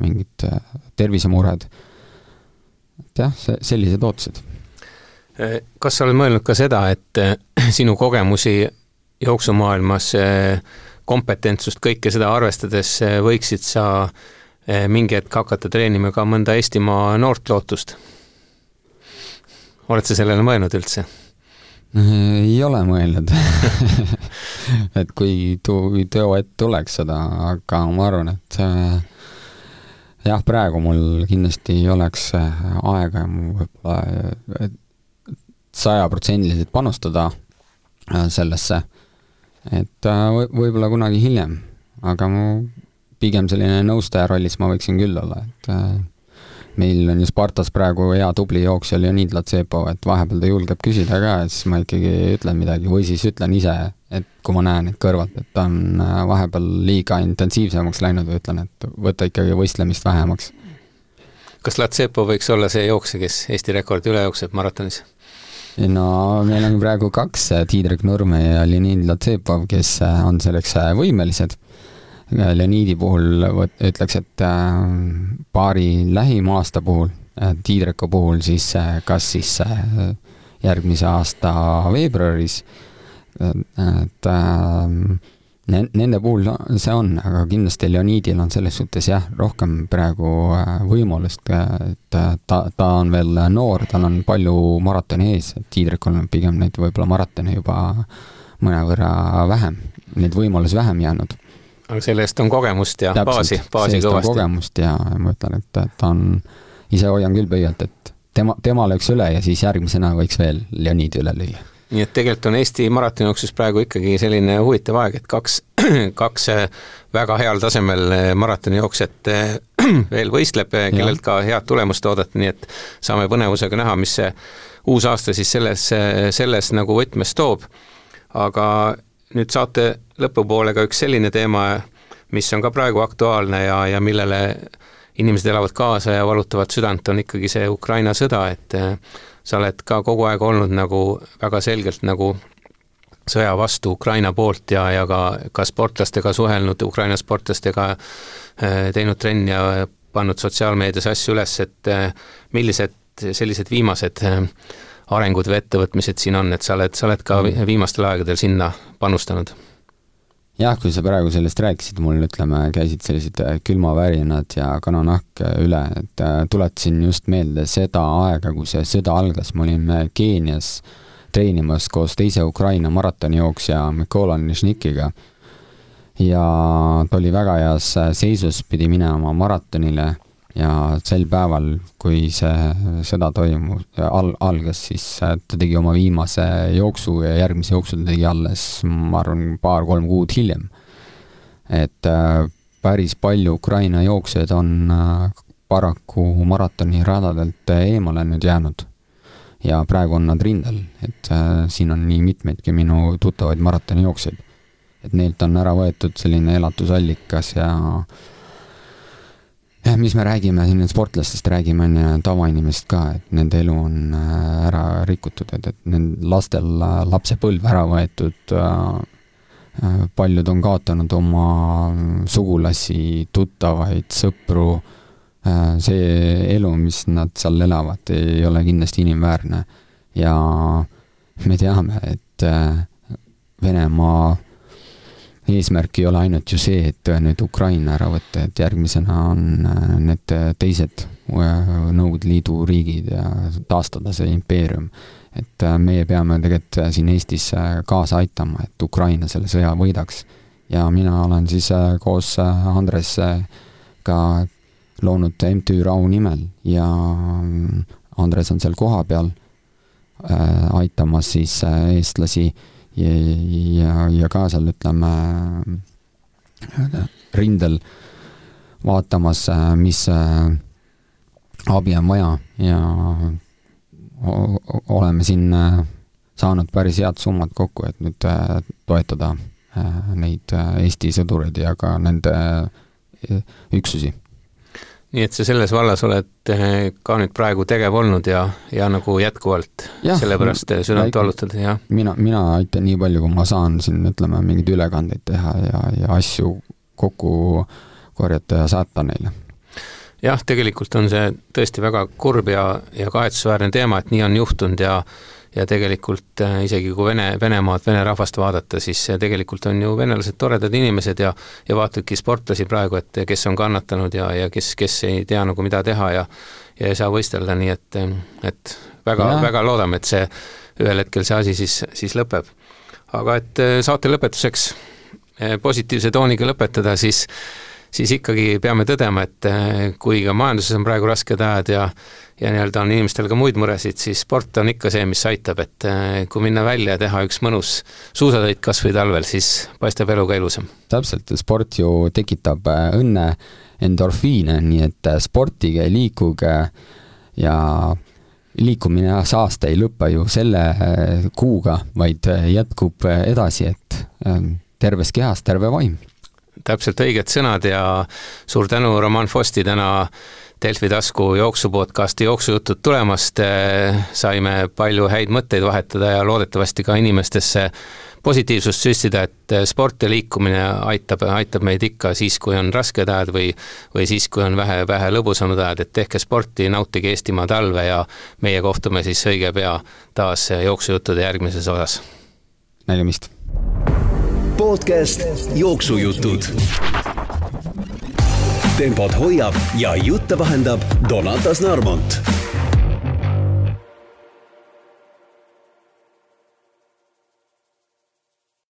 mingid tervisemured, et jah, see, sellised ootused. kas sa oled mõelnud ka seda, et [clears throat] sinu kogemusi jooksumaailmas, kompetentsust, kõike seda arvestades võiksid sa äh, mingi hetk hakata treenima ka mõnda Eestimaa noort lootust. oled sa sellele mõelnud üldse? Ei ole mõelnud. [laughs] Et kui tu-, teo ette tuleks seda, aga ma arvan, et jah, praegu mul kindlasti ei oleks aega võib-olla sajaprotsendiliselt panustada äh, sellesse, et äh, võib-olla kunagi hiljem, aga mu pigem selline nõustaja rollis ma võiksin küll olla, et äh, meil on ju Spartas praegu hea tubli jooksja Leonid Latsepov, et vahepeal ta julgeb küsida ka ja siis ma ikkagi ütlen midagi või siis ütlen ise, et kui ma näen, et kõrvalt, et ta on äh, vahepeal liiga intensiivsemaks läinud või ütlen, et võta ikkagi võistlemist vähemaks. kas Latsepov võiks olla see jooksja, kes Eesti rekordi üle jookseb maratonis? no meil on praegu kaks, Tiidrek Nurme ja Leonid Latsepov, kes äh, on selleks võimelised Leoniidi puhul ütleks, et äh, paari lähima aasta puhul, Tiidreku puhul siis äh, kas siis äh, järgmise aasta veebruaris, et Nende puhul see on, aga kindlasti Leonidil on selles suhtes jah, rohkem praegu äh, võimalust, et ta, ta on veel noor, tal on palju maratoni ees, et Tiidrikul on pigem neid võib-olla maratone juba mõnevõrra vähem, neid võimalusi vähem jäänud. Aga selle eest on kogemust ja Täpselt, baasi, baasi kõvasti. kogemust ja ma ütlen, et ta on, ise hoian küll pöialt, et tema, tema lööks üle ja siis järgmisena võiks veel Leonidi üle lüüa nii et tegelikult on Eesti maratonijooksus praegu ikkagi selline huvitav aeg, et kaks, [clears throat] kaks äh, väga heal tasemel äh, maratonijooksjat äh, [clears throat] veel võistleb, kellelt ka head tulemust oodata, nii et saame põnevusega näha, mis see uus aasta siis selles, selles nagu võtmes toob. aga nüüd saate lõpupoole ka üks selline teema, mis on ka praegu aktuaalne ja, ja millele inimesed elavad kaasa ja valutavad südant, on ikkagi see Ukraina sõda, et sa oled ka kogu aeg olnud nagu väga selgelt nagu sõja vastu Ukraina poolt ja, ja ka, ka sportlastega suhelnud, Ukraina sportlastega äh, teinud trenni ja pannud sotsiaalmeedias asju üles, et äh, millised sellised viimased äh, arengud või ettevõtmised siin on, et sa oled, sa oled ka viimastel aegadel sinna panustanud? Jah, kui sa praegu sellest rääkisid, mul ütleme, käisid sellised äh, külmavärinad ja kananahk äh, üle, et äh, tuletasin just meelde seda aega, kui see sõda algas, me olime Keenias treenimas koos teise Ukraina maratonijooksja Mikola Nišnikiga. ja ta oli väga heas seisus, pidi minema maratonile ja sel päeval, kui see sõda toimus, al-, algas, siis äh, ta tegi oma viimase jooksu ja järgmise jooksu ta tegi alles, ma arvan, paar-kolm kuud hiljem. et äh, päris palju Ukraina jooksjaid on äh, paraku maratoniradadelt eemale nüüd jäänud. ja praegu on nad rindel, et siin on nii mitmeidki minu tuttavaid maratonijooksjaid. et neilt on ära võetud selline elatusallikas ja äh, jah, mis me räägime siin sportlastest, räägime on ju tavainimesest ka, et nende elu on äh, ära rikutud, et, et nendel lastel äh, lapsepõlv ära võetud, äh, paljud on kaotanud oma sugulasi, tuttavaid, sõpru, see elu, mis nad seal elavad, ei ole kindlasti inimväärne. ja me teame, et Venemaa eesmärk ei ole ainult ju see, et nüüd Ukraina ära võtta, et järgmisena on äh, need teised äh, Nõukogude Liidu riigid ja taastada see impeerium. et äh, meie peame tegelikult siin Eestis kaasa aitama, et Ukraina selle sõja võidaks. ja mina olen siis koos Andres ka loonud MTÜ Rahu nimel ja Andres on seal kohapeal aitamas siis eestlasi ja, ja, ja ka seal ütleme rindel vaatamas, mis äh, abi on vaja. Ja oleme siin äh, saanud päris head summad kokku, et nüüd äh, toetada neid Eesti sõdureid ja ka nende üksusi nii et sa selles vallas oled eh, ka nüüd praegu tegev olnud ja, ja nagu jätkuvalt ja, sellepärast südant valutad, jah? mina, mina aitan nii palju, kui ma saan siin, ütleme, mingeid ülekandeid teha ja, ja asju kokku korjata ja saata neile. jah, tegelikult on see tõesti väga kurb ja, ja kahetsusväärne teema, et nii on juhtunud ja ja tegelikult äh, isegi kui Vene, Venemaad, vene rahvast vaadata, siis tegelikult on ju venelased toredad inimesed ja ja vaatadki sportlasi praegu, et kes on kannatanud ja, ja kes, kes ei tea nagu mida teha ja ja ei saa võistelda, nii et, et väga, väga loodame, et see ühel hetkel see asi siis, siis lõpeb. aga et äh, saate lõpetuseks äh, positiivse tooniga lõpetada, siis siis ikkagi peame tõdema, et kui ka majanduses on praegu rasked ajad ja ja nii-öelda on inimestel ka muid muresid, siis sport on ikka see, mis aitab, et äh, kui minna välja ja teha üks mõnus suusasõit kas või talvel, siis paistab elu ka ilusam. täpselt, sport ju tekitab äh, õnne, endorfiine, nii et sportige, liikuge ja liikumine see aasta ei lõpe ju selle kuuga, vaid jätkub edasi, et terves kehas terve vaim. Täpselt õiged sõnad ja suur tänu, Roman Fosti, täna Delfi tasku jooksupodcasti Jooksujutud tulemast, saime palju häid mõtteid vahetada ja loodetavasti ka inimestesse positiivsust süstida, et sport ja liikumine aitab, aitab meid ikka siis, kui on rasked ajad või või siis, kui on vähe, vähe lõbusamad ajad, et tehke sporti, nautige Eestimaa talve ja meie kohtume siis õige pea taas jooksujuttude järgmises osas. nägemist! Podcast Jooksujutud. tempot hoiab ja jutte vahendab Donatas Narmont